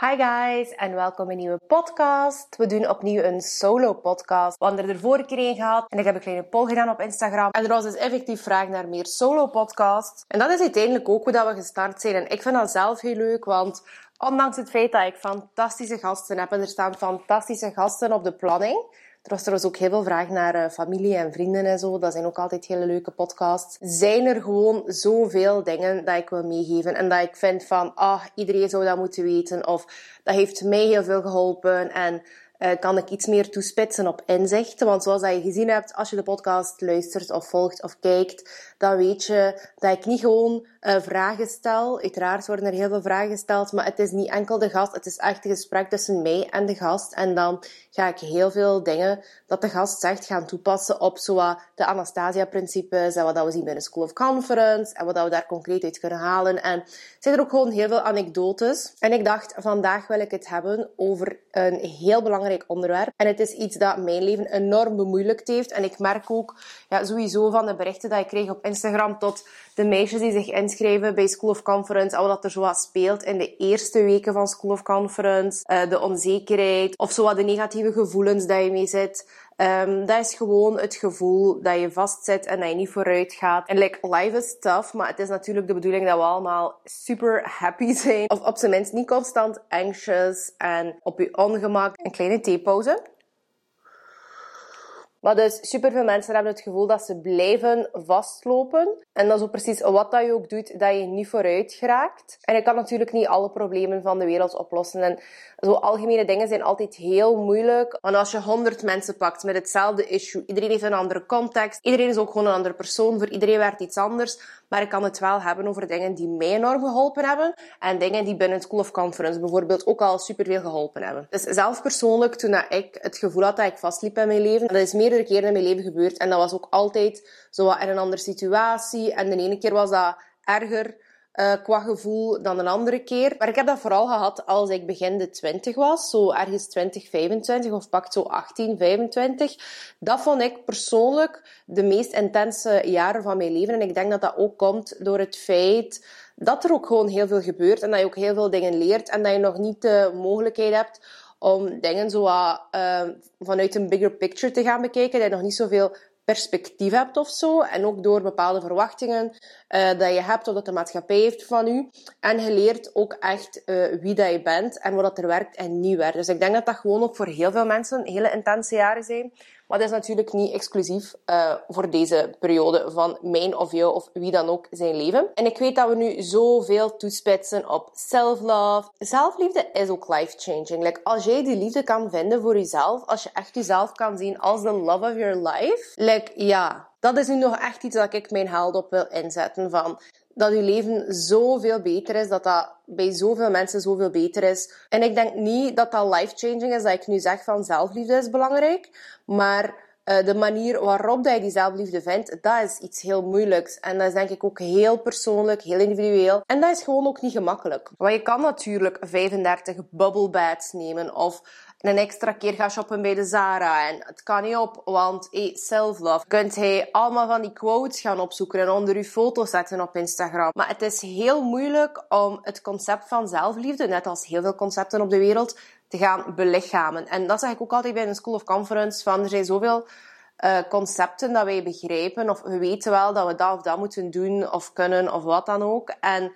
Hi guys en welkom in een nieuwe podcast. We doen opnieuw een solo podcast. We hadden er de vorige keer een gehad en ik heb een kleine poll gedaan op Instagram. En er was dus effectief vraag naar meer solo podcasts. En dat is uiteindelijk ook hoe dat we gestart zijn. En ik vind dat zelf heel leuk, want ondanks het feit dat ik fantastische gasten heb en er staan fantastische gasten op de planning er was ook heel veel vraag naar uh, familie en vrienden en zo. Dat zijn ook altijd hele leuke podcasts. Zijn er gewoon zoveel dingen dat ik wil meegeven. En dat ik vind van, ah, iedereen zou dat moeten weten. Of dat heeft mij heel veel geholpen. En uh, kan ik iets meer toespitsen op inzichten. Want zoals dat je gezien hebt, als je de podcast luistert of volgt of kijkt, dan weet je dat ik niet gewoon uh, vragen stel. Uiteraard worden er heel veel vragen gesteld, maar het is niet enkel de gast. Het is echt een gesprek tussen mij en de gast. En dan ga ik heel veel dingen dat de gast zegt gaan toepassen op zowat de Anastasia-principes en wat we zien binnen School of Conference en wat we daar concreet uit kunnen halen. En zijn er ook gewoon heel veel anekdotes. En ik dacht, vandaag wil ik het hebben over een heel belangrijk onderwerp. En het is iets dat mijn leven enorm bemoeilijkt heeft. En ik merk ook ja, sowieso van de berichten dat ik kreeg op Instagram tot de meisjes die zich inschrijven bij School of Conference, al wat er zo wat speelt in de eerste weken van School of Conference, uh, de onzekerheid of zo wat de negatieve gevoelens dat je mee zit. Um, dat is gewoon het gevoel dat je vastzit en dat je niet vooruit gaat. En like, life is tough, maar het is natuurlijk de bedoeling dat we allemaal super happy zijn. Of op zijn minst niet constant anxious en op je ongemak. Een kleine theepauze. Maar dus superveel mensen hebben het gevoel dat ze blijven vastlopen. En dat is ook precies wat dat je ook doet, dat je niet vooruit geraakt. En je kan natuurlijk niet alle problemen van de wereld oplossen. En zo algemene dingen zijn altijd heel moeilijk. Want als je honderd mensen pakt met hetzelfde issue, iedereen heeft een andere context, iedereen is ook gewoon een andere persoon, voor iedereen werkt iets anders. Maar ik kan het wel hebben over dingen die mij enorm geholpen hebben en dingen die binnen School of Conference bijvoorbeeld ook al superveel geholpen hebben. Dus zelf persoonlijk, toen ik het gevoel had dat ik vastliep in mijn leven, dat is meerdere keren in mijn leven gebeurd en dat was ook altijd zo in een andere situatie. En de ene keer was dat erger uh, qua gevoel dan een andere keer. Maar ik heb dat vooral gehad als ik begin de 20 was, zo ergens 20, 25 of pakt zo 18, 25. Dat vond ik persoonlijk de meest intense jaren van mijn leven. En ik denk dat dat ook komt door het feit dat er ook gewoon heel veel gebeurt en dat je ook heel veel dingen leert en dat je nog niet de mogelijkheid hebt om dingen zo uh, vanuit een bigger picture te gaan bekijken. Dat je nog niet zoveel perspectief hebt of zo. En ook door bepaalde verwachtingen uh, dat je hebt of dat de maatschappij heeft van u. En je leert ook echt uh, wie dat je bent en wat er werkt en niet werkt. Dus ik denk dat dat gewoon ook voor heel veel mensen hele intense jaren zijn. Maar dat is natuurlijk niet exclusief uh, voor deze periode van mijn of jou of wie dan ook zijn leven. En ik weet dat we nu zoveel toespitsen op self-love. Zelfliefde is ook life-changing. Like, als jij die liefde kan vinden voor jezelf, als je echt jezelf kan zien als the love of your life, like, ja, dat is nu nog echt iets dat ik mijn held op wil inzetten. Van dat je leven zoveel beter is, dat dat bij zoveel mensen zoveel beter is. En ik denk niet dat dat life-changing is, dat ik nu zeg van zelfliefde is belangrijk, maar uh, de manier waarop dat je die zelfliefde vindt, dat is iets heel moeilijks. En dat is denk ik ook heel persoonlijk, heel individueel. En dat is gewoon ook niet gemakkelijk. Want je kan natuurlijk 35 bubble baths nemen of een extra keer gaan shoppen bij de Zara. En het kan niet op, want hey, self-love. Kunt hij allemaal van die quotes gaan opzoeken en onder uw foto zetten op Instagram. Maar het is heel moeilijk om het concept van zelfliefde, net als heel veel concepten op de wereld, te gaan belichamen. En dat zeg ik ook altijd bij een School of Conference, van er zijn zoveel uh, concepten dat wij begrijpen, of we weten wel dat we dat of dat moeten doen, of kunnen, of wat dan ook. En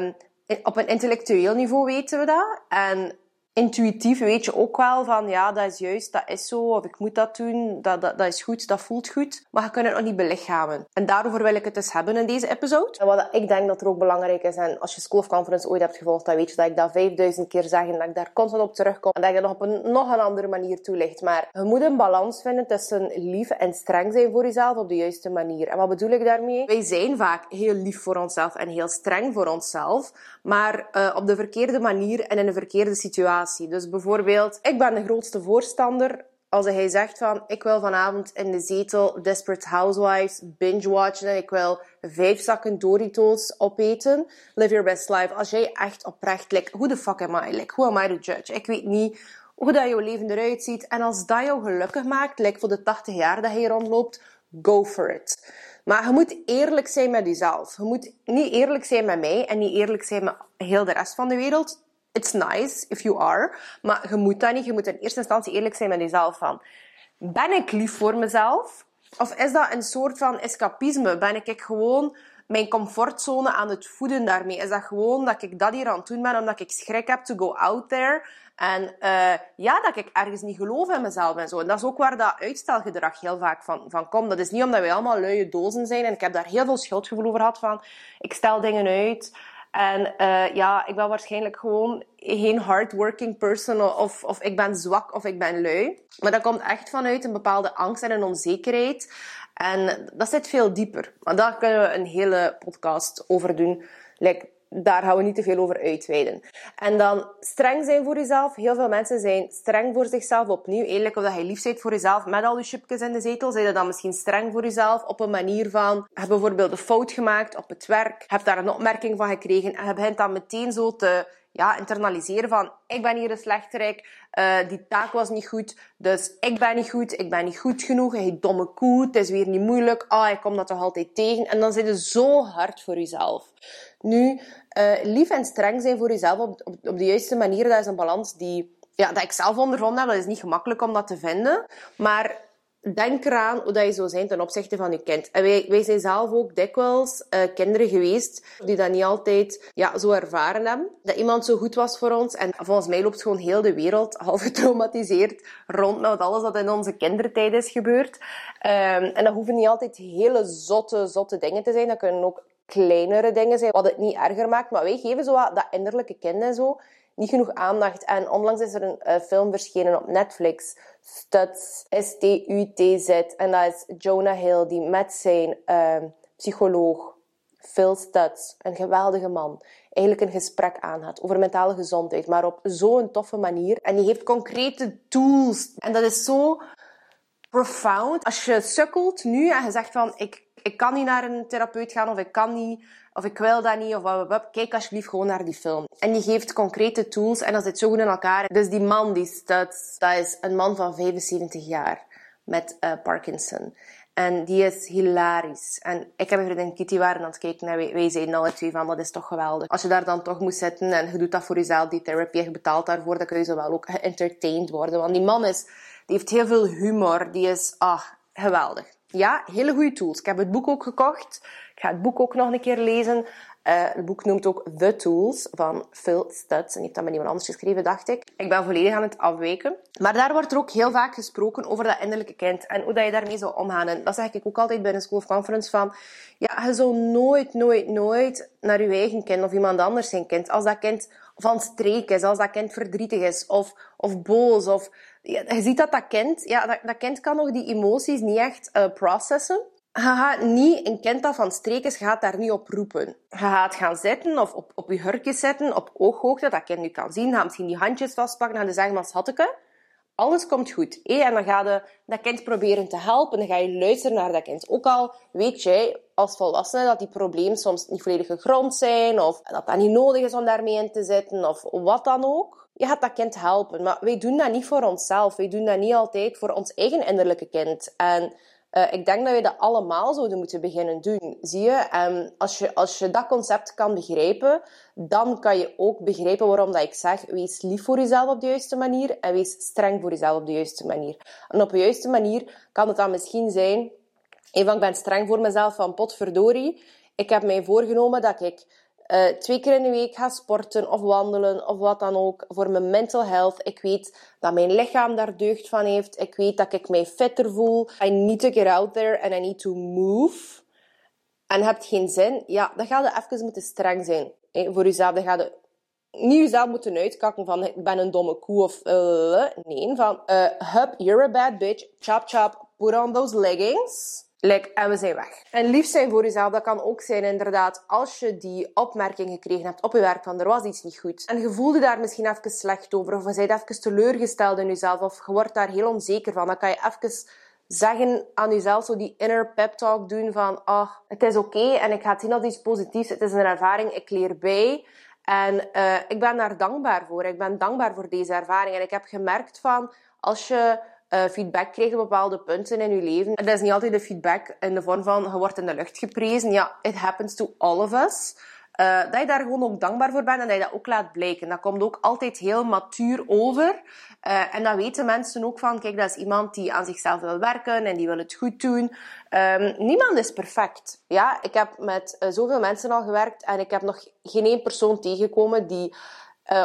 um, op een intellectueel niveau weten we dat. En intuïtief weet je ook wel van ja, dat is juist, dat is zo, of ik moet dat doen, dat, dat, dat is goed, dat voelt goed. Maar je kunt het nog niet belichamen. En daarover wil ik het dus hebben in deze episode. En wat ik denk dat er ook belangrijk is, en als je School of Conference ooit hebt gevolgd, dan weet je dat ik dat 5000 keer zeg en dat ik daar constant op terugkom. En dat ik dat nog op een nog een andere manier toelicht. Maar je moet een balans vinden tussen lief en streng zijn voor jezelf op de juiste manier. En wat bedoel ik daarmee? Wij zijn vaak heel lief voor onszelf en heel streng voor onszelf, maar uh, op de verkeerde manier en in een verkeerde situatie. Dus bijvoorbeeld, ik ben de grootste voorstander als hij zegt van ik wil vanavond in de zetel Desperate Housewives binge watchen en ik wil vijf zakken Doritos opeten. Live your best life. Als jij echt oprecht, like, who the fuck am I? Like, who am I to judge? Ik weet niet hoe dat jouw leven eruit ziet. En als dat jou gelukkig maakt, like voor de 80 jaar dat je rondloopt, go for it. Maar je moet eerlijk zijn met jezelf. Je moet niet eerlijk zijn met mij en niet eerlijk zijn met heel de rest van de wereld it's nice if you are. Maar je moet dat niet. Je moet in eerste instantie eerlijk zijn met jezelf van... Ben ik lief voor mezelf? Of is dat een soort van escapisme? Ben ik gewoon mijn comfortzone aan het voeden daarmee? Is dat gewoon dat ik dat hier aan het doen ben omdat ik schrik heb to go out there? En uh, ja, dat ik ergens niet geloof in mezelf en zo. En dat is ook waar dat uitstelgedrag heel vaak van, van komt. Dat is niet omdat wij allemaal luie dozen zijn. En ik heb daar heel veel schuldgevoel over gehad van... Ik stel dingen uit... En uh, ja, ik ben waarschijnlijk gewoon geen hardworking person of, of ik ben zwak of ik ben lui. Maar dat komt echt vanuit een bepaalde angst en een onzekerheid. En dat zit veel dieper. Maar daar kunnen we een hele podcast over doen. Daar gaan we niet te veel over uitweiden. En dan streng zijn voor jezelf. Heel veel mensen zijn streng voor zichzelf opnieuw. Eerlijk, of dat je lief bent voor jezelf met al je chipjes in de zetel, zijn je dan misschien streng voor jezelf op een manier van, heb bijvoorbeeld een fout gemaakt op het werk, heb daar een opmerking van gekregen en je begint dan meteen zo te ja, internaliseren van ik ben hier een slechterik, uh, die taak was niet goed, dus ik ben niet goed, ik ben niet goed genoeg, hey, domme koe, het is weer niet moeilijk, ah, ik kom dat toch altijd tegen. En dan zit je zo hard voor jezelf. Nu, uh, lief en streng zijn voor jezelf op, op, de juiste manier, dat is een balans die ja, dat ik zelf ondervonden heb. Dat is niet gemakkelijk om dat te vinden. Maar denk eraan hoe dat je zou zijn ten opzichte van je kind. En wij, wij zijn zelf ook dikwijls uh, kinderen geweest die dat niet altijd ja, zo ervaren hebben. Dat iemand zo goed was voor ons. En volgens mij loopt gewoon heel de wereld half getraumatiseerd rond met alles wat in onze kindertijd is gebeurd. Um, en dat hoeven niet altijd hele zotte, zotte dingen te zijn. Dat kunnen ook kleinere dingen zijn, wat het niet erger maakt. Maar wij geven zo dat innerlijke kind en zo niet genoeg aandacht. En onlangs is er een uh, film verschenen op Netflix, Stuts, S-T-U-T-Z. En dat is Jonah Hill, die met zijn uh, psycholoog, Phil Stuts, een geweldige man, eigenlijk een gesprek aangaat over mentale gezondheid, maar op zo'n toffe manier. En die heeft concrete tools. En dat is zo profound. Als je sukkelt nu en je zegt van, ik, ik kan niet naar een therapeut gaan of ik kan niet of ik wil dat niet, of wat, wat, kijk alsjeblieft gewoon naar die film. En die geeft concrete tools en dat zit zo goed in elkaar. Dus die man, die staat, dat is een man van 75 jaar met uh, Parkinson. En die is hilarisch. En ik heb een vriendin Kitty waren aan het kijken en wij, wij zeiden alle twee van, dat is toch geweldig. Als je daar dan toch moet zitten en je doet dat voor jezelf, die therapie, je betaalt daarvoor, dan kun je zo wel ook geëntertained worden. Want die man is, die heeft heel veel humor, die is, ah, geweldig. Ja, hele goede tools. Ik heb het boek ook gekocht. Ik ga het boek ook nog een keer lezen. Uh, het boek noemt ook The Tools van Phil Stutz. En heeft dat met iemand anders geschreven, dacht ik. Ik ben volledig aan het afwijken. Maar daar wordt er ook heel vaak gesproken over dat innerlijke kind. En hoe dat je daarmee zou omgaan. En dat zeg ik ook altijd bij een School of Conference van... Ja, je zou nooit, nooit, nooit naar je eigen kind of iemand anders zijn kind. Als dat kind van streek is, als dat kind verdrietig is of, of boos of... Ja, je ziet dat dat kind... Ja, dat, dat kind kan nog die emoties niet echt uh, processen je gaat niet een kind dat van streek is, gaat daar niet op roepen. Je gaat gaan zitten of op, op je hurkje zitten, op ooghoogte, dat kind nu kan zien. Ga misschien die handjes vastpakken en dan zeggen, maar schatteke, alles komt goed. En dan ga je dat kind proberen te helpen. Dan ga je luisteren naar dat kind. Ook al weet jij als volwassene dat die problemen soms niet volledig gegrond zijn, of dat dat niet nodig is om daarmee in te zitten, of wat dan ook. Je gaat dat kind helpen. Maar wij doen dat niet voor onszelf. Wij doen dat niet altijd voor ons eigen innerlijke kind. En uh, ik denk dat we dat allemaal zouden moeten beginnen doen. Zie je? Um, als je? Als je dat concept kan begrijpen, dan kan je ook begrijpen waarom dat ik zeg, wees lief voor jezelf op de juiste manier en wees streng voor jezelf op de juiste manier. En op de juiste manier kan het dan misschien zijn, even ik ben streng voor mezelf van potverdorie, ik heb mij voorgenomen dat ik uh, twee keer in de week ga sporten of wandelen of wat dan ook voor mijn mental health. Ik weet dat mijn lichaam daar deugd van heeft. Ik weet dat ik mij fitter voel. I need to get out there and I need to move. En hebt geen zin, ja, dan ga je even moeten streng zijn hè, voor jezelf. Dan ga je niet jezelf moeten uitkakken van ik ben een domme koe of uh, nee, van hup, you're a bad bitch, chop chop, put on those leggings Like, en we zijn weg. En lief zijn voor jezelf, dat kan ook zijn inderdaad als je die opmerking gekregen hebt op je werk van er was iets niet goed. En je voelde daar misschien even slecht over of je bent even teleurgesteld in jezelf of je wordt daar heel onzeker van. Dan kan je even zeggen aan jezelf, zo die inner pep talk doen van ah, het is oké en ik ga het zien als iets positiefs. Het is een ervaring, ik leer bij. En uh, ik ben daar dankbaar voor. Ik ben dankbaar voor deze ervaring. En ik heb gemerkt van, als je uh, feedback krijgen op bepaalde punten in je leven. En dat is niet altijd de feedback in de vorm van je wordt in de lucht geprezen. Ja, it happens to all of us. Uh, dat je daar gewoon ook dankbaar voor bent en dat je dat ook laat blijken. Dat komt ook altijd heel matuur over. Uh, en dat weten mensen ook van, kijk, dat is iemand die aan zichzelf wil werken en die wil het goed doen. Um, niemand is perfect. Ja, ik heb met zoveel mensen al gewerkt en ik heb nog geen één persoon tegengekomen die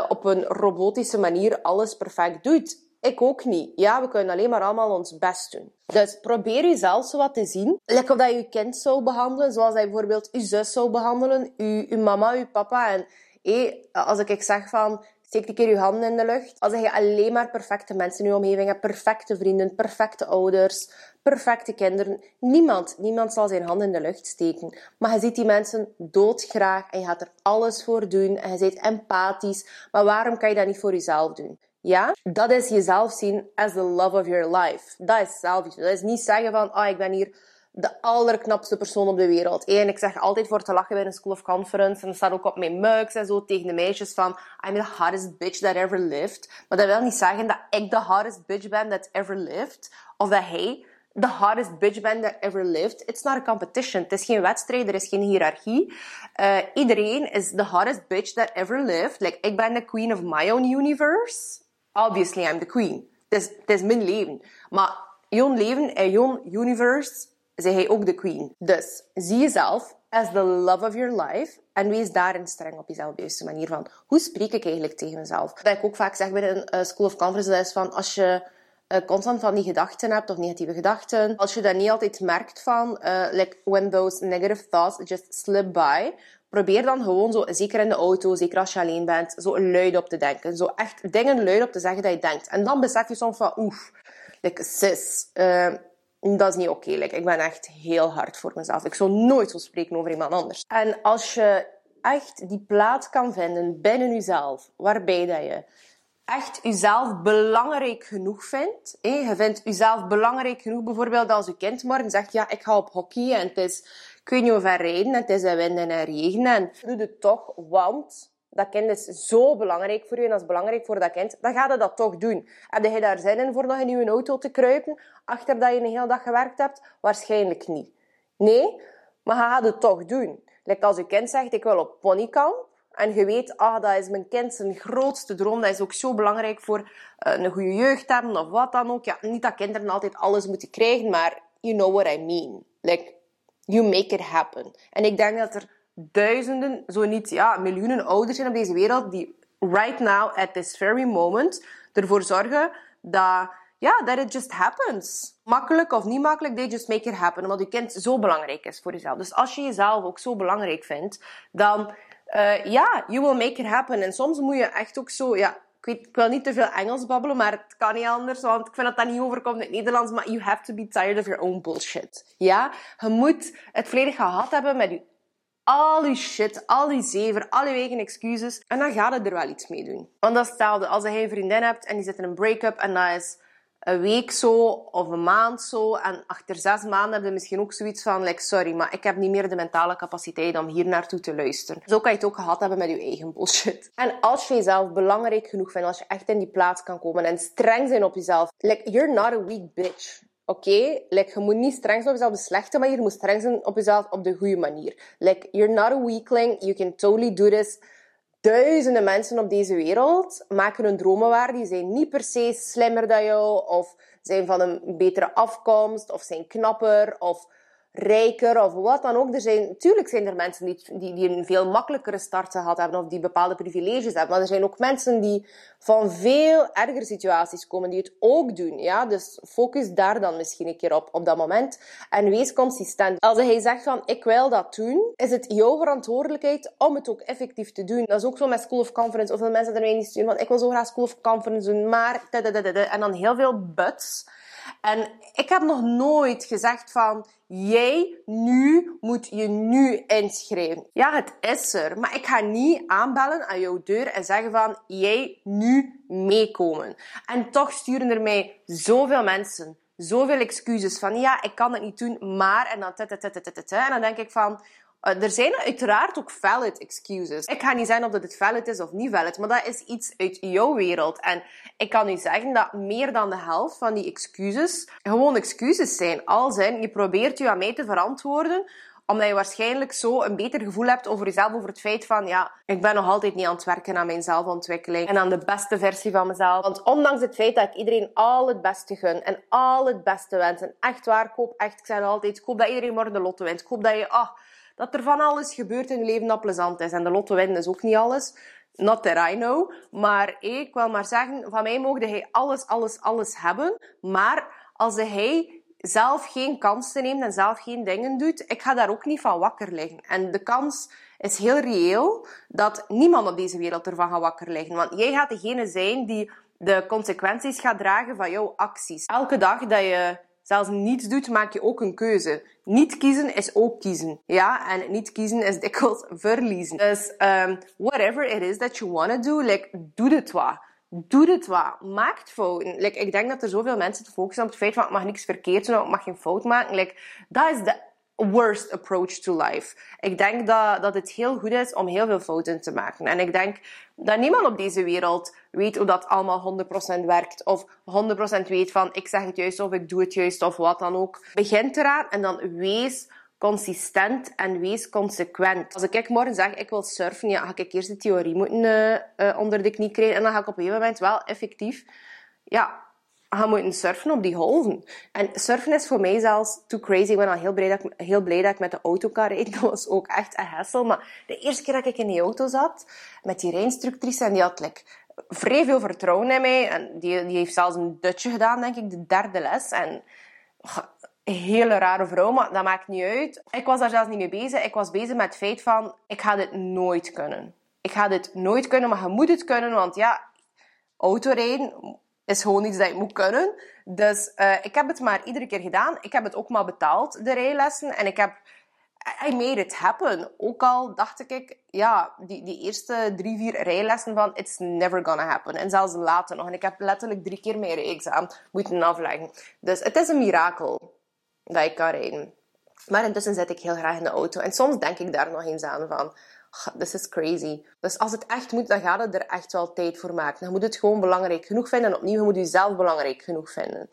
op een robotische manier alles perfect doet. Ik ook niet. Ja, we kunnen alleen maar allemaal ons best doen. Dus probeer jezelf zo wat te zien. Lekker dat je je kind zou behandelen, zoals je bijvoorbeeld je zus zou behandelen, je, je mama, je papa. En hé, als ik zeg van, steek een keer je handen in de lucht. Als je alleen maar perfecte mensen in je omgeving hebt, perfecte vrienden, perfecte ouders, perfecte kinderen. Niemand, niemand zal zijn handen in de lucht steken. Maar je ziet die mensen doodgraag en je gaat er alles voor doen en je bent empathisch. Maar waarom kan je dat niet voor jezelf doen? Ja, dat is jezelf zien as the love of your life. Dat is zelfliefde. Dat is niet zeggen van, oh, ik ben hier de allerknapste persoon op de wereld. En ik zeg altijd voor te lachen bij een school of conference, en dat staat ook op mijn mugs en zo tegen de meisjes van, I'm the hottest bitch that ever lived. Maar dat wil niet zeggen dat ik de hottest bitch ben that ever lived, of dat hij the hottest bitch bent that ever lived. It's not a competition. Het is geen wedstrijd, er is geen hiërarchie. Uh, iedereen is the hottest bitch that ever lived. Like, ik ben de queen of my own universe obviously I'm the queen. Het is, mijn leven. Maar jouw leven en jouw universe, zeg hij ook de queen. Dus zie jezelf as the love of your life. En wees daarin streng op jezelf, op de manier van, hoe spreek ik eigenlijk tegen mezelf? Dat ik ook vaak zeg bij een uh, School of Conference, is van, als je uh, constant van die gedachten hebt, of negatieve gedachten, als je dat niet altijd merkt van, uh, like when those negative thoughts just slip by, probeer dan gewoon zo, zeker in de auto, zeker als je alleen bent, zo luid op te denken. Zo echt dingen luid op te zeggen dat je denkt. En dan besef je soms van, oef, like, sis, uh, dat is niet oké. Ik ben echt heel hard voor mezelf. Ik zou nooit zo spreken over iemand anders. En als je echt die plaats kan vinden binnen jezelf, waarbij dat je echt jezelf belangrijk genoeg vindt. Je vindt jezelf belangrijk genoeg, bijvoorbeeld als je kind morgen zegt, ja, ik ga op hockey en het is kun je niet rijden. Het is wind en regen. En doe het toch, want dat kind is zo belangrijk voor je en dat is belangrijk voor dat kind. Dan ga je dat toch doen. Heb je daar zin in voor nog in je auto te kruipen achter dat je een hele dag gewerkt hebt? Waarschijnlijk niet. Nee, maar ga gaat het toch doen. Like als je kind zegt, ik wil op ponykamp. En je weet, ah, dat is mijn kind zijn grootste droom. Dat is ook zo belangrijk voor uh, een goede jeugd hebben of wat dan ook. Ja, niet dat kinderen altijd alles moeten krijgen, maar you know what I mean. Like, You make it happen. En ik denk dat er duizenden, zo niet ja, miljoenen ouders zijn op deze wereld die right now, at this very moment, ervoor zorgen dat, ja, that it just happens. Makkelijk of niet makkelijk, they just make it happen. Omdat je kind zo belangrijk is voor jezelf. Dus als je jezelf ook zo belangrijk vindt, dan, uh, ja, you will make it happen. En soms moet je echt ook zo, ja, ik, weet, ik wil niet te veel Engels babbelen, maar het kan niet anders, want ik vind dat dat niet overkomt in het Nederlands. Maar you have to be tired of your own bullshit. Ja? Je moet het volledig gehad hebben met al je shit, al je zever, al je eigen excuses. En dan gaat het er wel iets mee doen. Want dat is hetzelfde als je een vriendin hebt en die zit in een break-up en dat is een week zo of een maand zo. En achter zes maanden heb je misschien ook zoiets van, like, sorry, maar ik heb niet meer de mentale capaciteit om hier naartoe te luisteren. Zo kan je het ook gehad hebben met je eigen bullshit. En als je jezelf belangrijk genoeg vindt, als je echt in die plaats kan komen en streng zijn op jezelf, like, you're not a weak bitch. Oké, okay? like, je moet niet streng zijn op jezelf op de slechte manier, je moet streng zijn op jezelf op de goede manier. Like, you're not a weakling, you can totally do this duizenden mensen op deze wereld maken hun dromen waar. Die zijn niet per se slimmer dan jou, of zijn van een betere afkomst, of zijn knapper, of rijker of wat dan ook. Er zijn, natuurlijk zijn er mensen die, die, die een veel makkelijkere start gehad hebben of die bepaalde privileges hebben. Maar er zijn ook mensen die van veel ergere situaties komen, die het ook doen. Ja? Dus focus daar dan misschien een keer op, op dat moment. En wees consistent. Als hij zegt van, ik wil dat doen, is het jouw verantwoordelijkheid om het ook effectief te doen. Dat is ook zo met School of Conference. Of veel mensen er mij niet sturen van, ik wil zo graag School of Conference doen, maar... En dan heel veel buts. En ik heb nog nooit gezegd van, jij nu moet je nu inschrijven. Ja, het is er, maar ik ga niet aanbellen aan jouw deur en zeggen van, jij nu meekomen. En toch sturen er mij zoveel mensen zoveel excuses van ja, ik kan het niet doen, maar en dan en dan denk ik van uh, er zijn uiteraard ook valid excuses. Ik ga niet zeggen of dat het valid is of niet valid, maar dat is iets uit jouw wereld. En ik kan u zeggen dat meer dan de helft van die excuses gewoon excuses zijn. Al zijn, je probeert je aan mij te verantwoorden Omdat je waarschijnlijk zo een beter gevoel hebt over jezelf, over het feit van, ja, ik ben nog altijd niet aan het werken aan mijn zelfontwikkeling en aan de beste versie van mezelf. Want ondanks het feit dat ik iedereen al het beste gun en al het beste wens, en echt waar, koop echt, ik zeg altijd, ik hoop dat iedereen morgen de lotto wint. Hoop dat je, ah, dat er van alles gebeurt in je leven dat plezant is. En de lotto winnen is ook niet alles. Not that I know. Maar ik wil maar zeggen, van mij mogen hij alles, alles, alles hebben. Maar als hij zelf geen kansen neemt en zelf geen dingen doet, ik ga daar ook niet van wakker liggen. En de kans is heel reëel dat niemand op deze wereld ervan gaat wakker liggen. Want jij gaat degene zijn die de consequenties gaat dragen van jouw acties. Elke dag dat je zelfs niets doet, maak je ook een keuze. Niet kiezen is ook kiezen. Ja, en niet kiezen is dikwijls verliezen. Dus um, whatever it is that you want to do, like, doe het wat. Doe het wat. Maak fouten. Like, ik denk dat er zoveel mensen te focussen op het feit van ik mag niks verkeerd doen, ik mag geen fout maken. Like, dat is de worst approach to life. Ik denk dat, dat het heel goed is om heel veel fouten te maken. En ik denk dat niemand op deze wereld weet hoe dat allemaal 100% werkt. Of 100% weet van ik zeg het juist of ik doe het juist of wat dan ook. Begin eraan en dan wees consistent en wees consequent. Als ik morgen zeg, ik wil surfen, ja, ga ik eerst de theorie moeten uh, onder de knie krijgen. En dan ga ik op een gegeven moment wel effectief ja, gaan moeten surfen op die golven. En surfen is voor mij zelfs too crazy. Ik ben al heel blij dat ik, heel blij dat ik met de auto kan. Dat was ook echt een hassel. Maar de eerste keer dat ik in die auto zat, met die rijinstructrice, en die had like, vrij veel vertrouwen in mij. En die, die heeft zelfs een dutje gedaan, denk ik, de derde les. En een hele rare vrouw, maar dat maakt niet uit. Ik was daar zelfs niet mee bezig. Ik was bezig met het feit van, ik ga dit nooit kunnen. Ik ga dit nooit kunnen, maar je moet het kunnen, want ja, autorijden is gewoon iets dat je moet kunnen. Dus uh, ik heb het maar iedere keer gedaan. Ik heb het ook maar betaald, de rijlessen. En ik heb... I made it happen. Ook al dacht ik, ja, die, die eerste drie, vier rijlessen van it's never gonna happen. En zelfs later nog. En ik heb letterlijk drie keer mijn examen moeten afleggen. Dus het is een mirakel dat ik kan rijden. Maar intussen zit ik heel graag in de auto. En soms denk ik daar nog eens aan van... This is crazy. Dus als het echt moet, dan gaat het er echt wel tijd voor maken. Dan moet het gewoon belangrijk genoeg vinden. En opnieuw, je moet jezelf belangrijk genoeg vinden.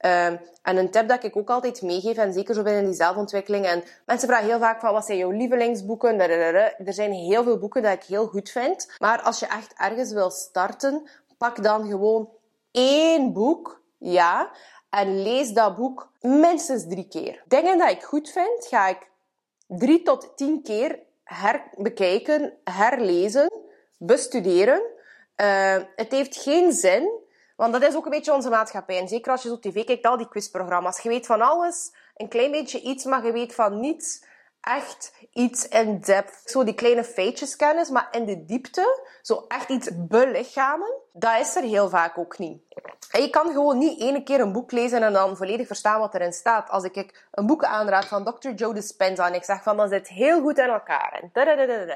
Um, en een tip dat ik ook altijd meegeef, en zeker zo binnen die zelfontwikkeling. En mensen vragen heel vaak van, wat zijn jouw lievelingsboeken? Er zijn heel veel boeken dat ik heel goed vind. Maar als je echt ergens wil starten, pak dan gewoon één boek. Ja. En lees dat boek minstens drie keer. Dingen dat ik goed vind, ga ik drie tot tien keer herbekijken, herlezen, bestuderen. Uh, het heeft geen zin, want dat is ook een beetje onze maatschappij. En zeker als je zo tv kijkt, al die quizprogramma's. Je weet van alles, een klein beetje iets, maar je weet van niets echt iets in depth. Zo die kleine feitjes kennis, maar in de diepte, zo echt iets belichamen, dat is er heel vaak ook niet. En je kan gewoon niet ene keer een boek lezen en dan volledig verstaan wat erin staat. Als ik een boek aanraad van Dr. Joe Dispenza en ik zeg van dat zit heel goed in elkaar.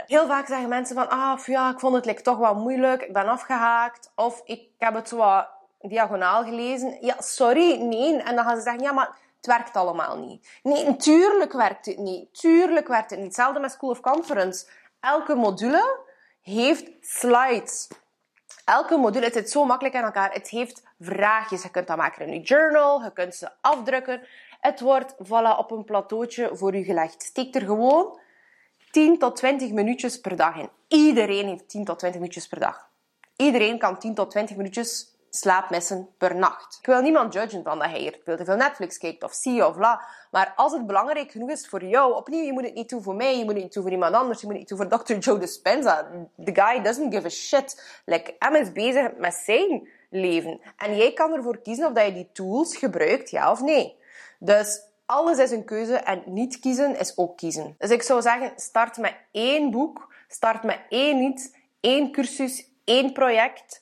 Heel vaak zeggen mensen van, ah ja, ik vond het like, toch wel moeilijk, ik ben afgehaakt, of ik heb het wat diagonaal gelezen. Ja, sorry, nee. En dan gaan ze zeggen, ja, maar het werkt allemaal niet. Nee, natuurlijk werkt het niet. Tuurlijk werkt het niet. Hetzelfde met School of Conference. Elke module heeft slides. Elke module, het zit zo makkelijk in elkaar. Het heeft vraagjes. Je kunt dat maken in je journal. Je kunt ze afdrukken. Het wordt voilà, op een plateautje voor u gelegd. Steek er gewoon 10 tot 20 minuutjes per dag in. Iedereen heeft 10 tot 20 minuutjes per dag. Iedereen kan 10 tot 20 minuutjes slaapmessen per nacht. Ik wil niemand judgen van dat hij hier veel te veel Netflix kijkt of zie of la. Maar als het belangrijk genoeg is voor jou, opnieuw, je moet het niet doen voor mij, je moet het niet doen voor iemand anders, je moet het niet doen voor Dr. Joe Dispenza. The guy doesn't give a shit. Like, M is bezig met zijn leven. En jij kan ervoor kiezen of dat je die tools gebruikt, ja of nee. Dus alles is een keuze en niet kiezen is ook kiezen. Dus ik zou zeggen, start met één boek, start met één iets, één cursus, één project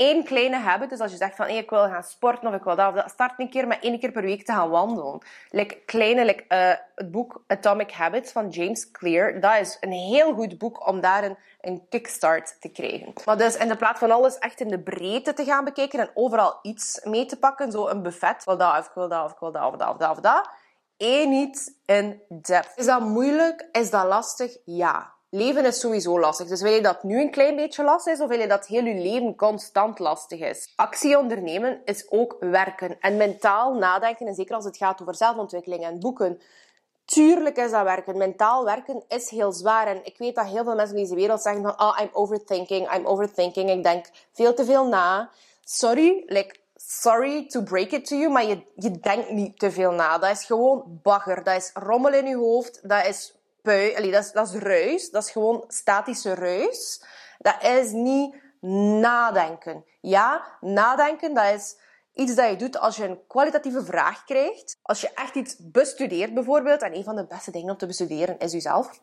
één kleine habit. Dus als je zegt van ik wil gaan sporten of ik wil dat of dat, start een keer met één keer per week te gaan wandelen. Like, kleine, like, uh, het boek Atomic Habits van James Clear, dat is een heel goed boek om daar een, een kickstart te krijgen. Maar dus in de plaats van alles echt in de breedte te gaan bekijken en overal iets mee te pakken, zo een buffet, wil dat of ik wil dat of ik wil dat of dat of dat of dat, één iets in depth. Is dat moeilijk? Is dat lastig? Ja. Leven is sowieso lastig. Dus wil je dat nu een klein beetje lastig is, of wil je dat heel je leven constant lastig is? Actie ondernemen is ook werken. En mentaal nadenken, en zeker als het gaat over zelfontwikkeling en boeken, Tuurlijk is dat werken. Mentaal werken is heel zwaar. En ik weet dat heel veel mensen in deze wereld zeggen van... Oh, I'm overthinking, I'm overthinking. Ik denk veel te veel na. Sorry, like, sorry to break it to you, maar je, je denkt niet te veel na. Dat is gewoon bagger. Dat is rommel in je hoofd. Dat is dat, is, dat is ruis. Dat is gewoon statische ruis. Dat is niet nadenken. Ja, nadenken, dat is iets dat je doet als je een kwalitatieve vraag krijgt. Als je echt iets bestudeert bijvoorbeeld. En een van de beste dingen om te bestuderen is jezelf.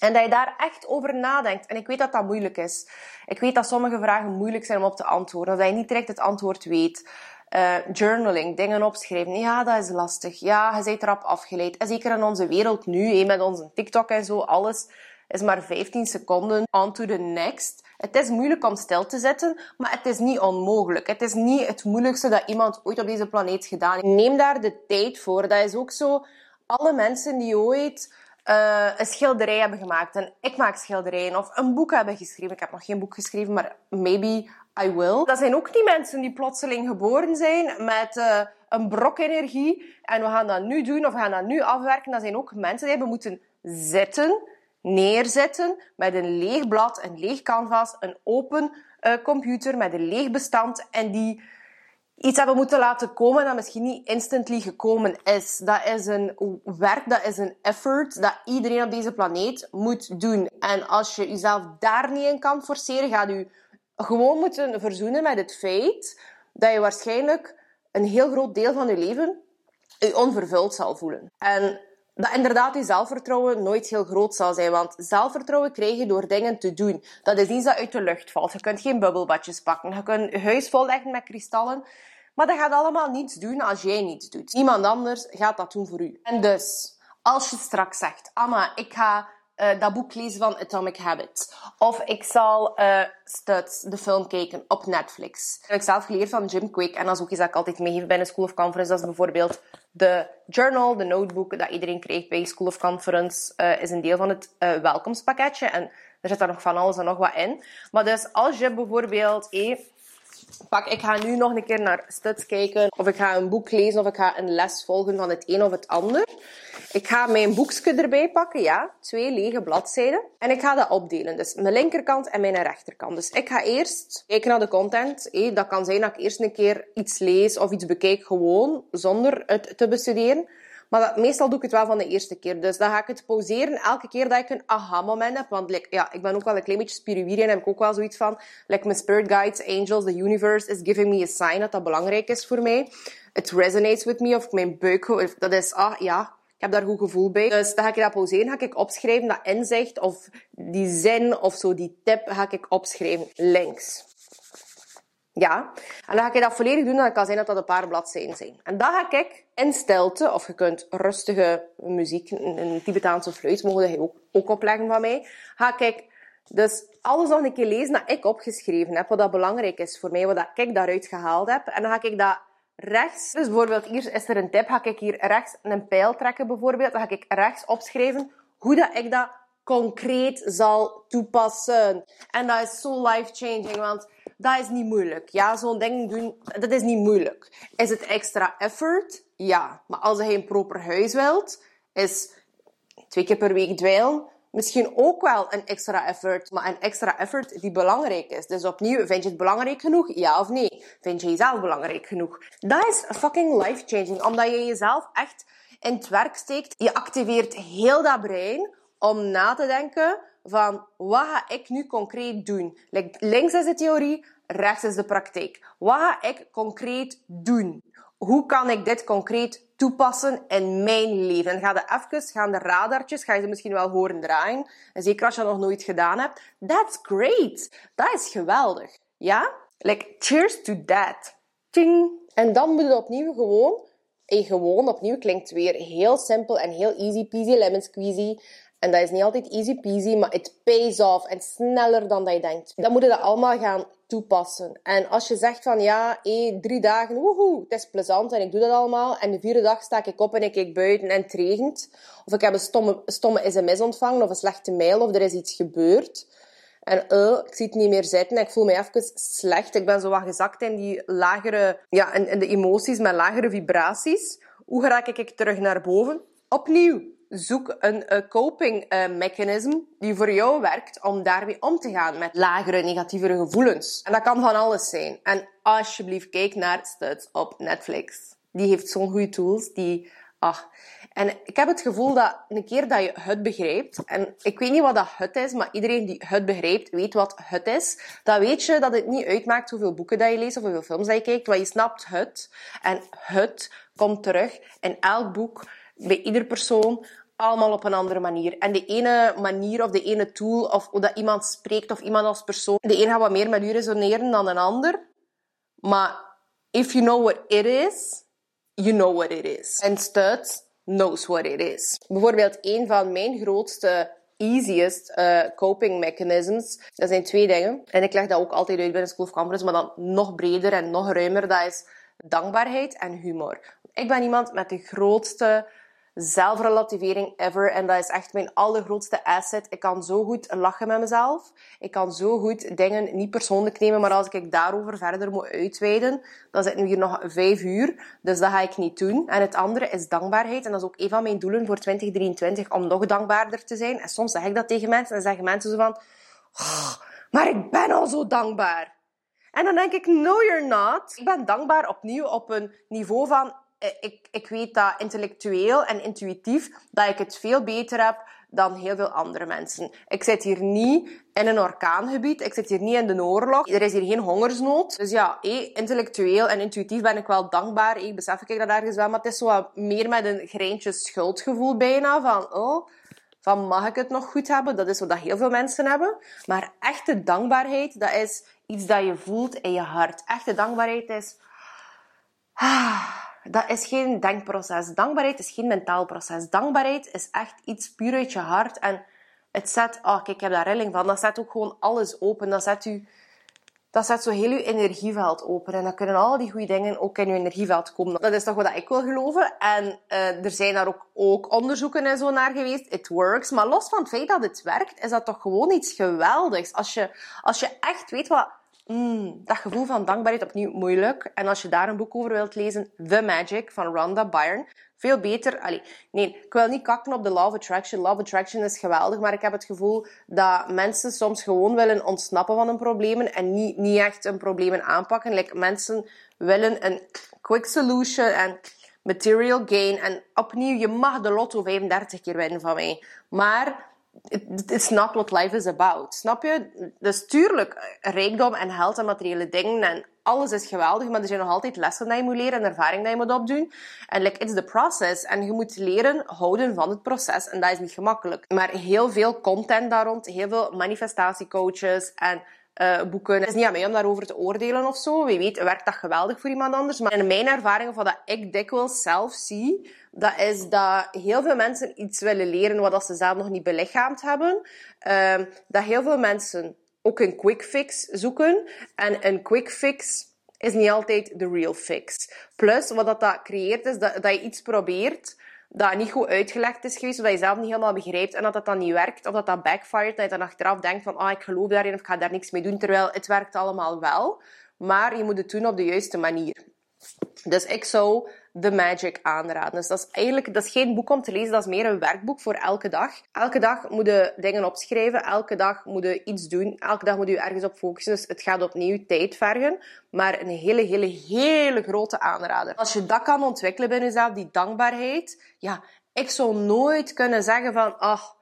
En dat je daar echt over nadenkt. En ik weet dat dat moeilijk is. Ik weet dat sommige vragen moeilijk zijn om op te antwoorden. Dat je niet direct het antwoord weet. Uh, journaling, dingen opschrijven. Ja, dat is lastig. Ja, je bent erop afgeleid. En zeker in onze wereld nu, met onze TikTok en zo, alles is maar 15 seconden. On to the next. Het is moeilijk om stil te zitten, maar het is niet onmogelijk. Het is niet het moeilijkste dat iemand ooit op deze planeet gedaan heeft. Neem daar de tijd voor. Dat is ook zo. Alle mensen die ooit uh, een schilderij hebben gemaakt. En ik maak schilderijen. Of een boek hebben geschreven. Ik heb nog geen boek geschreven, maar maybe I will. Dat zijn ook niet mensen die plotseling geboren zijn met uh, een brok energie. En we gaan dat nu doen of we gaan dat nu afwerken. Dat zijn ook mensen die hebben moeten zitten neerzetten met een leeg blad, een leeg canvas, een open uh, computer met een leeg bestand en die iets hebben moeten laten komen dat misschien niet instantly gekomen is. Dat is een werk, dat is een effort dat iedereen op deze planeet moet doen. En als je jezelf daar niet in kan forceren, gaat je gewoon moeten verzoenen met het feit dat je waarschijnlijk een heel groot deel van je leven onvervuld zal voelen. En dat inderdaad je zelfvertrouwen nooit heel groot zal zijn. Want zelfvertrouwen krijg je door dingen te doen. Dat is iets dat uit de lucht valt. Je kunt geen bubbelbadjes pakken. Je kunt je huis volleggen met kristallen. Maar dat gaat allemaal niets doen als jij niets doet. Iemand anders gaat dat doen voor u. En dus, als je straks zegt, Anna, ik ga uh, dat boek lezen van Atomic Habits. Of ik zal uh, de film kijken op Netflix. Dat heb ik zelf geleerd van Jim Quick. En dat is ook iets dat ik altijd meegeef bij een School of Conference. Dat is bijvoorbeeld de journal, de notebook dat iedereen krijgt bij School of Conference. Uh, is een deel van het welkomstpakketje. En er zit daar nog van alles en nog wat in. Maar dus als je bijvoorbeeld... Hey, pak, ik ga nu nog een keer naar Studs kijken. Of ik ga een boek lezen. Of ik ga een les volgen van het een of het ander. Ik ga mijn boekje erbij pakken, ja. Twee lege bladzijden. En ik ga dat opdelen. Dus mijn linkerkant en mijn rechterkant. Dus ik ga eerst kijken naar de content. dat kan zijn dat ik eerst een keer iets lees of iets bekijk gewoon, zonder het te bestuderen. Maar dat, meestal doe ik het wel van de eerste keer. Dus dan ga ik het pauzeren elke keer dat ik een aha-moment heb. Want like, ja, ik ben ook wel een klein beetje spiritueel en heb ik ook wel zoiets van... Like mijn spirit guides, angels, the universe is giving me a sign dat dat belangrijk is voor mij. It resonates with me, of mijn buik... Dat is, ah ja, heb daar goed gevoel bij. Dus dan ga ik dat pauzeren, ga ik opschrijven, dat inzicht of die zin of zo, die tip, ga ik opschrijven links. Ja, en dan ga ik dat volledig doen. Dan kan zijn dat dat een paar bladzijden zijn. En dan ga ik in stilte, of je kunt rustige muziek, een Tibetaanse fluit, mogen je ook, ook opleggen van mij. Ga ik dus alles nog een keer lezen dat ik opgeschreven heb, wat dat belangrijk is voor mij, wat ik daaruit gehaald heb. En dan ga ik dat rechts, dus bijvoorbeeld hier is er een tip, ga ik hier rechts een pijl trekken bijvoorbeeld, dan ga ik rechts opschrijven hoe dat ik dat concreet zal toepassen. En dat is zo life-changing, want dat is niet moeilijk. Ja, zo'n ding doen, dat is niet moeilijk. Is het extra effort? Ja. Maar als je een proper huis wilt, is twee keer per week dweilen misschien ook wel een extra effort, maar een extra effort die belangrijk is. Dus opnieuw, vind je het belangrijk genoeg? Ja of nee? Vind je jezelf belangrijk genoeg? Dat is fucking life-changing, omdat je jezelf echt in het werk steekt. Je activeert heel dat brein om na te denken van wat ga ik nu concreet doen? Links is de theorie, rechts is de praktijk. Wat ga ik concreet doen? Hoe kan ik dit concreet toepassen in mijn leven? En ga de even, gaan de radartjes, ga je ze misschien wel horen draaien. En zeker als je dat nog nooit gedaan hebt. That's great. Dat is geweldig. Ja? Like, cheers to that. Ting. En dan moet je opnieuw gewoon, en gewoon opnieuw klinkt weer heel simpel en heel easy peasy lemon squeezy. En dat is niet altijd easy peasy, maar het pays off en sneller dan dat je denkt. Dan moet je dat allemaal gaan toepassen. En als je zegt van ja, hé, drie dagen, woehoe, het is plezant en ik doe dat allemaal. En de vierde dag sta ik op en ik kijk buiten en het regent. Of ik heb een stomme, stomme sms ontvangen of een slechte mail of er is iets gebeurd. En uh, ik zie het niet meer zitten. Ik voel me even slecht. Ik ben zo wat gezakt in die lagere, ja, in de emoties met lagere vibraties. Hoe raak ik terug naar boven? Opnieuw zoek een uh, coping uh, mechanism die voor jou werkt om daarmee om te gaan met lagere, negatievere gevoelens. En dat kan van alles zijn. En alsjeblieft, kijk naar Studs op Netflix. Die heeft zo'n goede tools die Ach, en ik heb het gevoel dat een keer dat je het begrijpt, en ik weet niet wat dat het is, maar iedereen die het begrijpt, weet wat het is. Dan weet je dat het niet uitmaakt hoeveel boeken dat je leest of hoeveel films dat je kijkt, want je snapt het. En het komt terug in elk boek, bij ieder persoon, allemaal op een andere manier. En de ene manier of de ene tool of hoe dat iemand spreekt of iemand als persoon, de een gaat wat meer met u resoneren dan een ander. Maar if you know what it is, you know what it is. En Studs knows what it is. Bijvoorbeeld, een van mijn grootste easiest uh, coping mechanisms. Dat zijn twee dingen. En ik leg dat ook altijd uit bij een School of Conference, maar dan nog breder en nog ruimer. Dat is dankbaarheid en humor. Ik ben iemand met de grootste zelfrelativering ever. En dat is echt mijn allergrootste asset. Ik kan zo goed lachen met mezelf. Ik kan zo goed dingen niet persoonlijk nemen. Maar als ik daarover verder moet uitweiden, dan zitten we hier nog vijf uur. Dus dat ga ik niet doen. En het andere is dankbaarheid. En dat is ook een van mijn doelen voor 2023, om nog dankbaarder te zijn. En soms zeg ik dat tegen mensen. En zeggen mensen zo van... Oh, maar ik ben al zo dankbaar. En dan denk ik, no you're not. Ik ben dankbaar opnieuw op een niveau van ik, ik weet dat intellectueel en intuïtief dat ik het veel beter heb dan heel veel andere mensen. Ik zit hier niet in een orkaangebied. Ik zit hier niet in de oorlog. Er is hier geen hongersnood. Dus ja, eh, intellectueel en intuïtief ben ik wel dankbaar. Eh, besef ik dat ergens wel. Maar het is zo wat meer met een greintje schuldgevoel bijna. Van, oh, van mag ik het nog goed hebben? Dat is wat heel veel mensen hebben. Maar echte dankbaarheid, dat is iets dat je voelt in je hart. Echte dankbaarheid is... Ah, dat is geen denkproces. Dankbaarheid is geen mentaal proces. Dankbaarheid is echt iets puur uit je hart. En het zet, oh kijk, ik heb daar rilling van. Dat zet ook gewoon alles open. Dat zet, u, dat zet zo heel je energieveld open. En dan kunnen al die goede dingen ook in je energieveld komen. Dat is toch wat ik wil geloven. En uh, er zijn daar ook, ook onderzoeken en zo naar geweest. It works. Maar los van het feit dat het werkt, is dat toch gewoon iets geweldigs. Als je, als je echt weet wat Mm, dat gevoel van dankbaarheid opnieuw moeilijk. En als je daar een boek over wilt lezen, The Magic van Rhonda Byrne. Veel beter. Allee, nee, ik wil niet kakken op de of Attraction. Of Attraction is geweldig, maar ik heb het gevoel dat mensen soms gewoon willen ontsnappen van hun problemen en niet, niet echt hun problemen aanpakken. Like, mensen willen een quick solution en material gain. En opnieuw, je mag de lotto 35 keer winnen van mij. Maar it's not what life is about. Snap je? Dus tuurlijk, rijkdom en geld en materiële dingen en alles is geweldig, maar er zijn nog altijd lessen die je moet leren en ervaring die je moet opdoen. En like, it's the process. En je moet leren houden van het proces. En dat is niet gemakkelijk. Maar heel veel content daar rond, heel veel manifestatiecoaches en uh, boeken. Het is niet aan mij om daarover te oordelen of zo. Wie weet werkt dat geweldig voor iemand anders. Maar in mijn ervaring, of wat ik dikwijls zelf zie, dat is dat heel veel mensen iets willen leren wat ze zelf nog niet belichaamd hebben. Uh, dat heel veel mensen ook een quick fix zoeken. En een quick fix is niet altijd de real fix. Plus, wat dat, dat creëert, is dat, dat je iets probeert dat niet goed uitgelegd is geweest, dat je zelf niet helemaal begrijpt en dat dat dan niet werkt, of dat dat backfired, dat je dan achteraf denkt van, ah, ik geloof daarin of ik ga daar niks mee doen, terwijl het werkt allemaal wel. Maar je moet het doen op de juiste manier. Dus ik zou The Magic aanraden. Dus dat is eigenlijk dat is geen boek om te lezen, dat is meer een werkboek voor elke dag. Elke dag moet je dingen opschrijven, elke dag moet je iets doen, elke dag moet je ergens op focussen. Dus het gaat opnieuw tijd vergen, maar een hele, hele, hele grote aanrader. Als je dat kan ontwikkelen bij jezelf, die dankbaarheid, ja, ik zou nooit kunnen zeggen van, ach,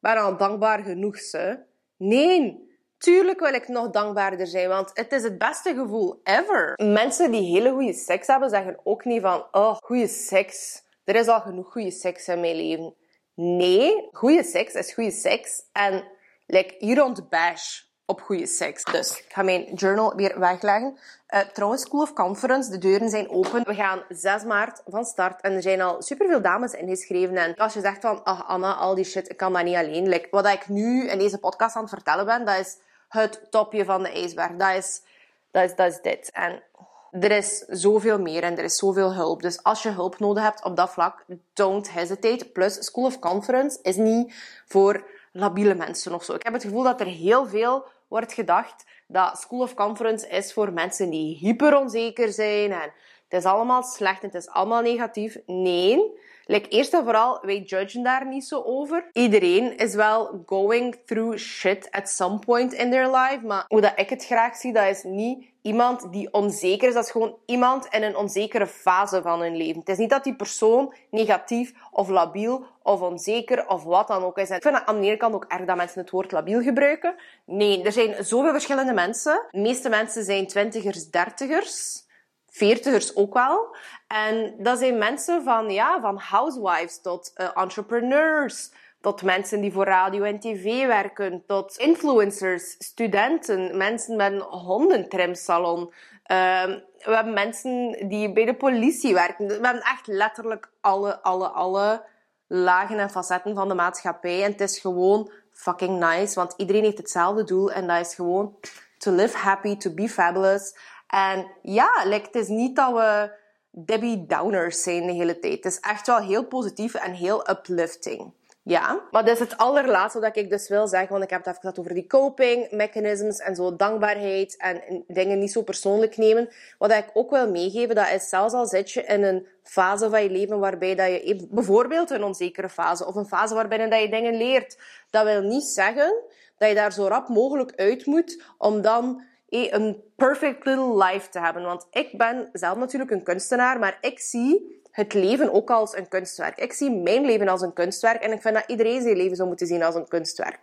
ben al dankbaar genoeg, ze. Nee, Tuurlijk wil ik nog dankbaarder zijn, want het is het beste gevoel ever. Mensen die hele goede seks hebben, zeggen ook niet van, oh, goede seks. Er is al genoeg goede seks in mijn leven. Nee, goede seks is goede seks. En like, you don't bash op goede seks. Dus ik ga mijn journal weer wegleggen. Uh, trouwens, School of Conference, de deuren zijn open. We gaan 6 maart van start en er zijn al superveel dames ingeschreven. En als je zegt van, ach Anna, al die shit, ik kan dat niet alleen. Like, wat ik nu in deze podcast aan het vertellen ben, dat is het topje van de ijsberg. Dat is, dat is, dat is dit. En er is zoveel meer en er is zoveel hulp. Dus als je hulp nodig hebt op dat vlak, don't hesitate. Plus, School of Conference is niet voor labiele mensen of zo. Ik heb het gevoel dat er heel veel wordt gedacht dat School of Conference is voor mensen die hyper onzeker zijn en het is allemaal slecht, het is allemaal negatief. Nee. Like, eerst en vooral, wij judgen daar niet zo over. Iedereen is wel going through shit at some point in their life. Maar hoe dat ik het graag zie, dat is niet iemand die onzeker is. Dat is gewoon iemand in een onzekere fase van hun leven. Het is niet dat die persoon negatief of labiel of onzeker of wat dan ook is. En ik vind het aan de ene kant ook erg dat mensen het woord labiel gebruiken. Nee, er zijn zoveel verschillende mensen. De meeste mensen zijn twintigers, dertigers veertigers ook wel. En dat zijn mensen van, ja, van housewives tot uh, entrepreneurs, tot mensen die voor radio en tv werken, tot influencers, studenten, mensen met een hondentrimsalon. Uh, we hebben mensen die bij de politie werken. We hebben echt letterlijk alle, alle, alle lagen en facetten van de maatschappij. En het is gewoon fucking nice, want iedereen heeft hetzelfde doel en dat is gewoon to live happy, to be fabulous. En ja, like, het is niet dat we Debbie Downers zijn de hele tijd. Het is echt wel heel positief en heel uplifting. Ja, maar dat is het allerlaatste dat ik dus wil zeggen, want ik heb het even gehad over die coping mechanisms en zo dankbaarheid en dingen niet zo persoonlijk nemen. Wat ik ook wil meegeven, dat is zelfs al zit je in een fase van je leven waarbij dat je bijvoorbeeld een onzekere fase of een fase waarbij dat je dingen leert, dat wil niet zeggen dat je daar zo rap mogelijk uit moet om dan een perfect little life te hebben. Want ik ben zelf natuurlijk een kunstenaar, maar ik zie het leven ook als een kunstwerk. Ik zie mijn leven als een kunstwerk en ik vind dat iedereen zijn leven zou moeten zien als een kunstwerk.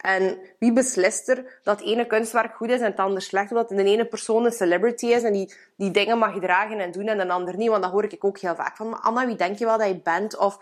En wie beslist er dat ene kunstwerk goed is en het andere slecht, omdat de ene persoon een celebrity is en die, die dingen mag dragen en doen en de ander niet? Want dat hoor ik ook heel vaak van, Anna, wie denk je wel dat je bent? Of,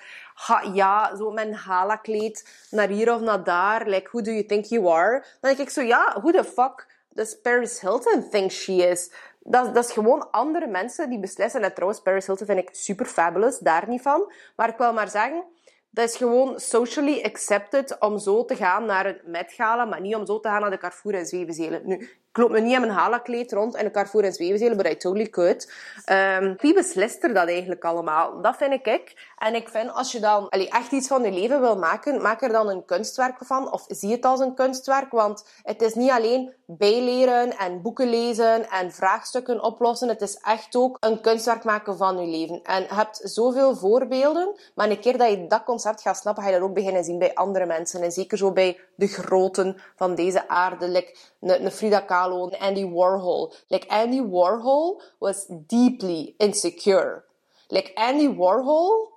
ja, zo een hala-kleed naar hier of naar daar. Like, who do you think you are? Dan denk ik zo, ja, who the fuck dus Paris Hilton thinks she is. Dat, dat is gewoon andere mensen die beslissen. En trouwens, Paris Hilton vind ik super fabulous, daar niet van. Maar ik wil maar zeggen, dat is gewoon socially accepted om zo te gaan naar een Met Gala, maar niet om zo te gaan naar de Carrefour en Zwevenzelen. Nu, ik loop me niet in mijn hala-kleed rond in een Carrefour en Zwevenzelen, but I totally could. Um, wie beslist er dat eigenlijk allemaal? Dat vind ik ik. En ik vind, als je dan echt iets van je leven wil maken, maak er dan een kunstwerk van. Of zie het als een kunstwerk. Want het is niet alleen bijleren en boeken lezen en vraagstukken oplossen. Het is echt ook een kunstwerk maken van je leven. En je hebt zoveel voorbeelden. Maar een keer dat je dat concept gaat snappen, ga je dat ook beginnen zien bij andere mensen. En zeker zo bij de groten van deze aarde. Like Frida Kahlo Andy Warhol. Like Andy Warhol was deeply insecure. Like Andy Warhol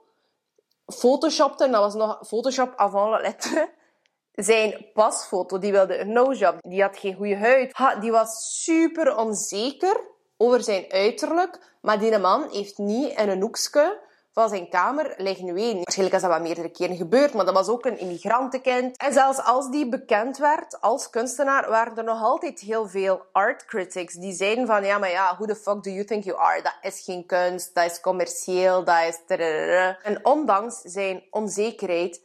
photoshopte, dat was nog Photoshop avant la lettre, zijn pasfoto. Die wilde een no-job. Die had geen goede huid. Die was super onzeker over zijn uiterlijk. Maar die man heeft niet in een hoekje van zijn kamer liggen ween. Waarschijnlijk is dat wel meerdere keren gebeurd, maar dat was ook een immigrantenkind. En zelfs als die bekend werd als kunstenaar, waren er nog altijd heel veel art critics die zeiden van, ja, maar ja, who the fuck do you think you are? Dat is geen kunst, dat is commercieel, dat is... En ondanks zijn onzekerheid,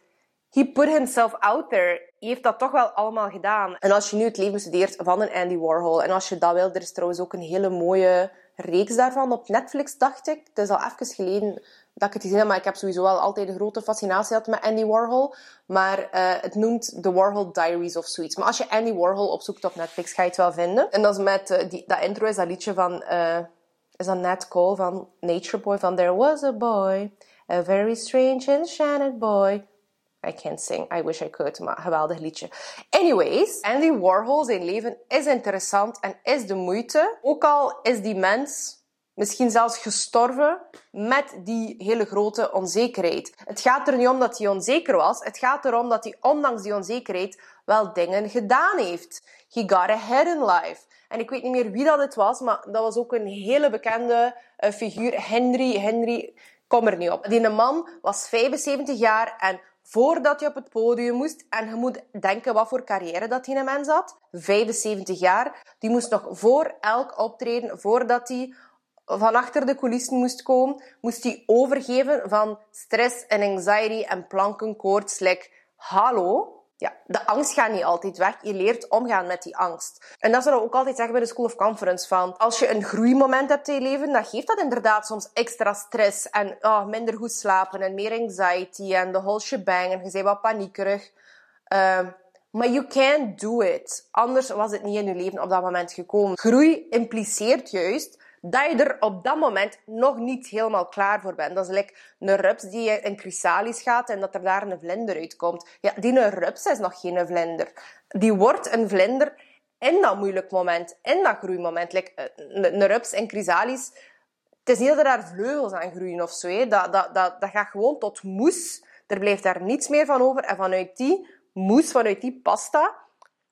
he put himself out there. Heeft dat toch wel allemaal gedaan. En als je nu het leven studeert van een Andy Warhol, en als je dat wil, er is trouwens ook een hele mooie reeks daarvan op Netflix, dacht ik. Het is al even geleden dat ik het gezien heb, maar ik heb sowieso wel altijd een grote fascinatie gehad met Andy Warhol. Maar uh, het noemt The Warhol Diaries of zoiets. Maar als je Andy Warhol opzoekt op Netflix, ga je het wel vinden. En dat is met, uh, die, dat intro is dat liedje van, uh, is dat Nat Cole van Nature Boy, van There Was a Boy, a very strange enchanted boy. I can't sing, I wish I could, maar geweldig liedje. Anyways, Andy Warhol, zijn leven is interessant en is de moeite. Ook al is die mens misschien zelfs gestorven met die hele grote onzekerheid. Het gaat er niet om dat hij onzeker was. Het gaat erom dat hij ondanks die onzekerheid wel dingen gedaan heeft. He got ahead in life. En ik weet niet meer wie dat het was, maar dat was ook een hele bekende uh, figuur. Henry, Henry, kom er niet op. Die man was 75 jaar en voordat je op het podium moest. En je moet denken wat voor carrière dat die mens had. 75 jaar. Die moest nog voor elk optreden, voordat hij van achter de coulissen moest komen, moest hij overgeven van stress en anxiety en plankenkoorts. Like, hallo? Ja, de angst gaat niet altijd weg. Je leert omgaan met die angst. En dat zullen we ook altijd zeggen bij de School of Conference. Van, als je een groeimoment hebt in je leven, dan geeft dat inderdaad soms extra stress. En oh, minder goed slapen en meer anxiety en de whole shebang. En je bent wat paniekerig. Uh, maar you can't do it. Anders was het niet in je leven op dat moment gekomen. Groei impliceert juist dat je er op dat moment nog niet helemaal klaar voor bent. Dat is like een rups die in chrysalis gaat en dat er daar een vlinder uitkomt. Ja, die rups is nog geen vlinder. Die wordt een vlinder in dat moeilijk moment, in dat groeimoment. Like, eh, een, rups in chrysalis, het is niet dat er daar vleugels aan groeien of zo. Dat, dat, dat, dat gaat gewoon tot moes. Er blijft daar niets meer van over. En vanuit die moes, vanuit die pasta,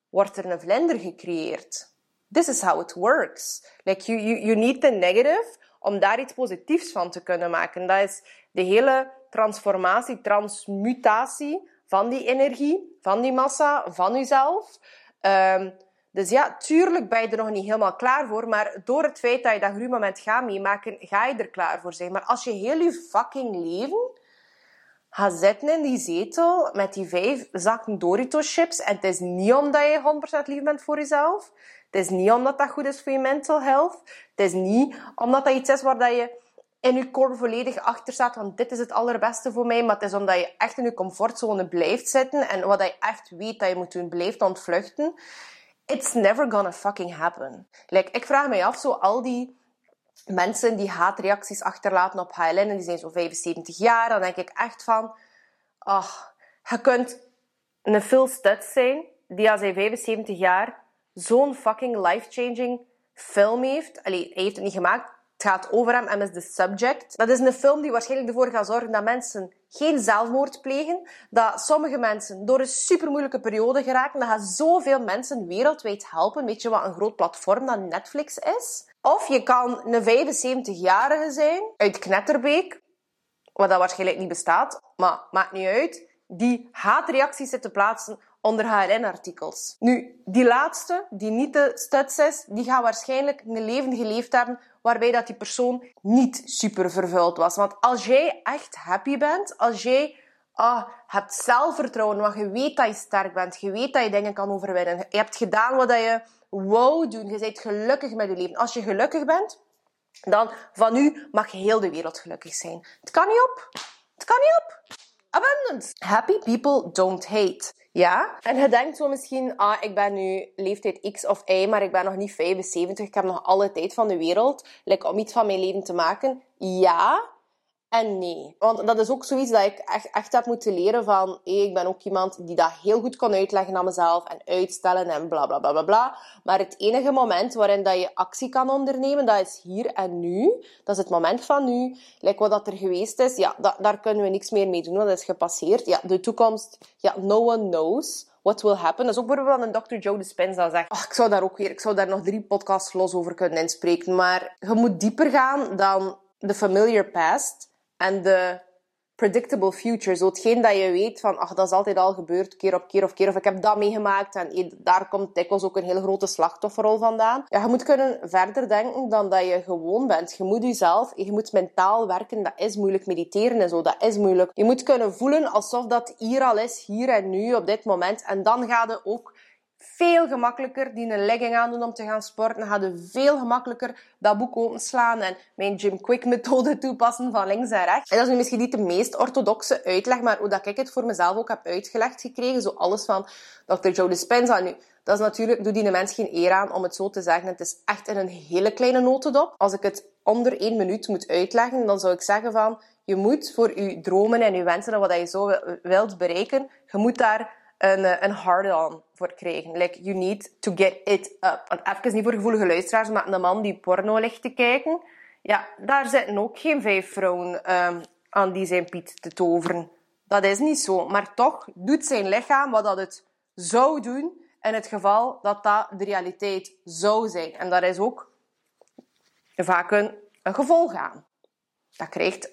wordt er een vlinder gecreëerd. This is how it works. Like you, you, you need the negative om daar iets positiefs van te kunnen maken. Dat is de hele transformatie, transmutatie van die energie, van die massa, van jezelf. Um, dus ja, tuurlijk ben je er nog niet helemaal klaar voor, maar door het feit dat je dat groeimoment gaat meemaken, ga je er klaar voor zijn. Maar als je heel je fucking leven gaat zitten in die zetel met die vijf zakken Doritos chips en het is niet omdat je 100% lief bent voor jezelf, het is niet omdat dat goed is voor je mental health. Het is niet omdat dat iets is waar dat je in je core volledig achter staat, want dit is het allerbeste voor mij. Maar het is omdat je echt in je comfortzone blijft zitten en wat je echt weet dat je moet doen, blijft ontvluchten. It's never gonna fucking happen. Like, ik vraag mij af, zo al die mensen die haatreacties achterlaten op HLN en die zijn zo 75 jaar, dan denk ik echt van, ach, je kunt een Phil Stutz zijn, die als hij 75 jaar zo'n fucking life-changing film heeft. Allee, hij heeft het niet gemaakt. Het gaat over hem en is de subject. Dat is een film die waarschijnlijk ervoor gaat zorgen dat mensen geen zelfmoord plegen. Dat sommige mensen door een super moeilijke periode geraken. Dat gaat zoveel mensen wereldwijd helpen. Weet je wat een groot platform dat Netflix is? Of je kan een 75-jarige zijn uit Knetterbeek. Wat dat waarschijnlijk niet bestaat. Maar maakt niet uit. Die haatreacties zit te plaatsen onder HLN-artikels. Nu, die laatste, die niet de studs is, die gaat waarschijnlijk een leven geleefd hebben waarbij dat die persoon niet super vervuild was. Want als jij echt happy bent, als jij ah, hebt zelfvertrouwen, want je weet dat je sterk bent, je weet dat je dingen kan overwinnen, je hebt gedaan wat je wou doen, je bent gelukkig met je leven. Als je gelukkig bent, dan van nu mag heel de wereld gelukkig zijn. Het kan niet op. Het kan niet op. Abundance. Happy people don't hate. Ja? En je denkt zo misschien, ah, ik ben nu leeftijd X of Y, maar ik ben nog niet 75. Ik heb nog alle tijd van de wereld om iets van mijn leven te maken. Ja, en nee. Want dat is ook zoiets dat ik echt, echt heb moeten leren van... Hey, ik ben ook iemand die dat heel goed kon uitleggen aan mezelf en uitstellen en bla bla bla bla bla. Maar het enige moment waarin dat je actie kan ondernemen, dat is hier en nu. Dat is het moment van nu. Like wat dat er geweest is, ja, daar kunnen we niks meer mee doen. Dat is gepasseerd. Ja, de toekomst, ja, no one knows what will happen. Dat is ook bijvoorbeeld een Dr. Joe Dispenza zegt. Oh, ik zou daar ook weer, ik zou daar nog drie podcasts los over kunnen inspreken. Maar je moet dieper gaan dan the familiar past en de predictable future. Zo hetgeen dat je weet van, ach, dat is altijd al gebeurd, keer op keer of keer. Of ik heb dat meegemaakt en daar komt dikwijls ook een hele grote slachtofferrol vandaan. Ja, je moet kunnen verder denken dan dat je gewoon bent. Je moet jezelf, je moet mentaal werken. Dat is moeilijk. Mediteren en zo, dat is moeilijk. Je moet kunnen voelen alsof dat hier al is, hier en nu, op dit moment. En dan ga je ook veel gemakkelijker die een legging aandoen om te gaan sporten. Dan je veel gemakkelijker dat boek openslaan en mijn Jim Quick methode toepassen van links en rechts. En dat is nu misschien niet de meest orthodoxe uitleg, maar hoe dat ik het voor mezelf ook heb uitgelegd gekregen. Zo alles van Dr. Joe Dispenza. Nu, dat is natuurlijk, doe die de mens geen eer aan om het zo te zeggen. Het is echt in een hele kleine notendop. Als ik het onder één minuut moet uitleggen, dan zou ik zeggen van, je moet voor je dromen en je wensen en wat je zo wilt bereiken, je moet daar een, eh, een hard-on voor krijgen. Like, you need to get it up. Want even niet voor gevoelige luisteraars, maar een man die porno ligt te kijken, ja, daar zitten ook geen vijf vrouwen um, aan die zijn Piet te toveren. Dat is niet zo. Maar toch doet zijn lichaam wat dat het zou doen in het geval dat dat de realiteit zou zijn. En daar is ook vaak een, een gevolg aan. Dat krijgt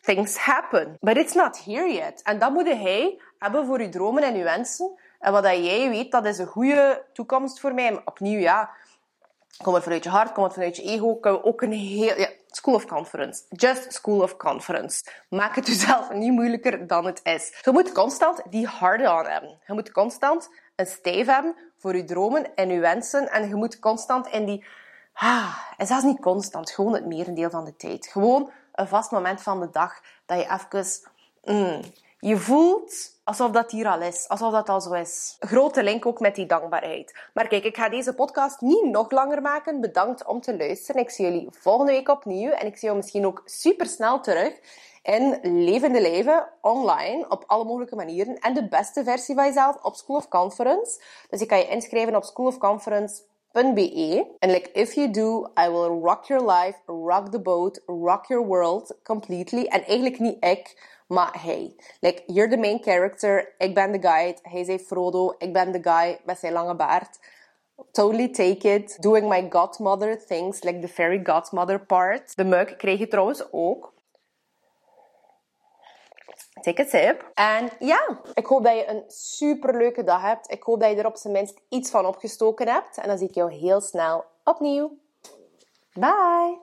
things happen. But it's not here yet. En dat moet hij hebben voor je dromen en je wensen. En wat dat jij weet, dat is een goede toekomst voor mij. Opnieuw, ja, kom het vanuit je hart, kom het vanuit je ego. Kunnen ook een heel... Ja, school of conference. Just school of conference. Maak het jezelf niet moeilijker dan het is. Je moet constant die harde aan hebben. Je moet constant een stijf hebben voor je dromen en je wensen. En je moet constant in die... Ah, en zelfs niet constant, gewoon het merendeel van de tijd. Gewoon een vast moment van de dag dat je even... Mm, Je voelt alsof dat hier al is, alsof dat al zo is. Grote link ook met die dankbaarheid. Maar kijk, ik ga deze podcast niet nog langer maken. Bedankt om te luisteren. Ik zie jullie volgende week opnieuw en ik zie jou misschien ook super snel terug in levende leven, online, op alle mogelijke manieren. En de beste versie van jezelf op School of Conference. Dus je kan je inschrijven op schoolofconference.be. En like, if you do, I will rock your life, rock the boat, rock your world completely. En eigenlijk niet ik, maar hij. Like, you're the main character, ik ben de guide, hij zei Frodo, ik ben de guy met zijn lange baard. Totally take it. Doing my godmother things, like the fairy godmother part. De mug kreeg je trouwens ook. Take a sip. En ja, ik hoop dat je een super leuke dag hebt. Ik hoop dat je er op zijn minst iets van opgestoken hebt. En dan zie ik jou heel snel opnieuw. Bye!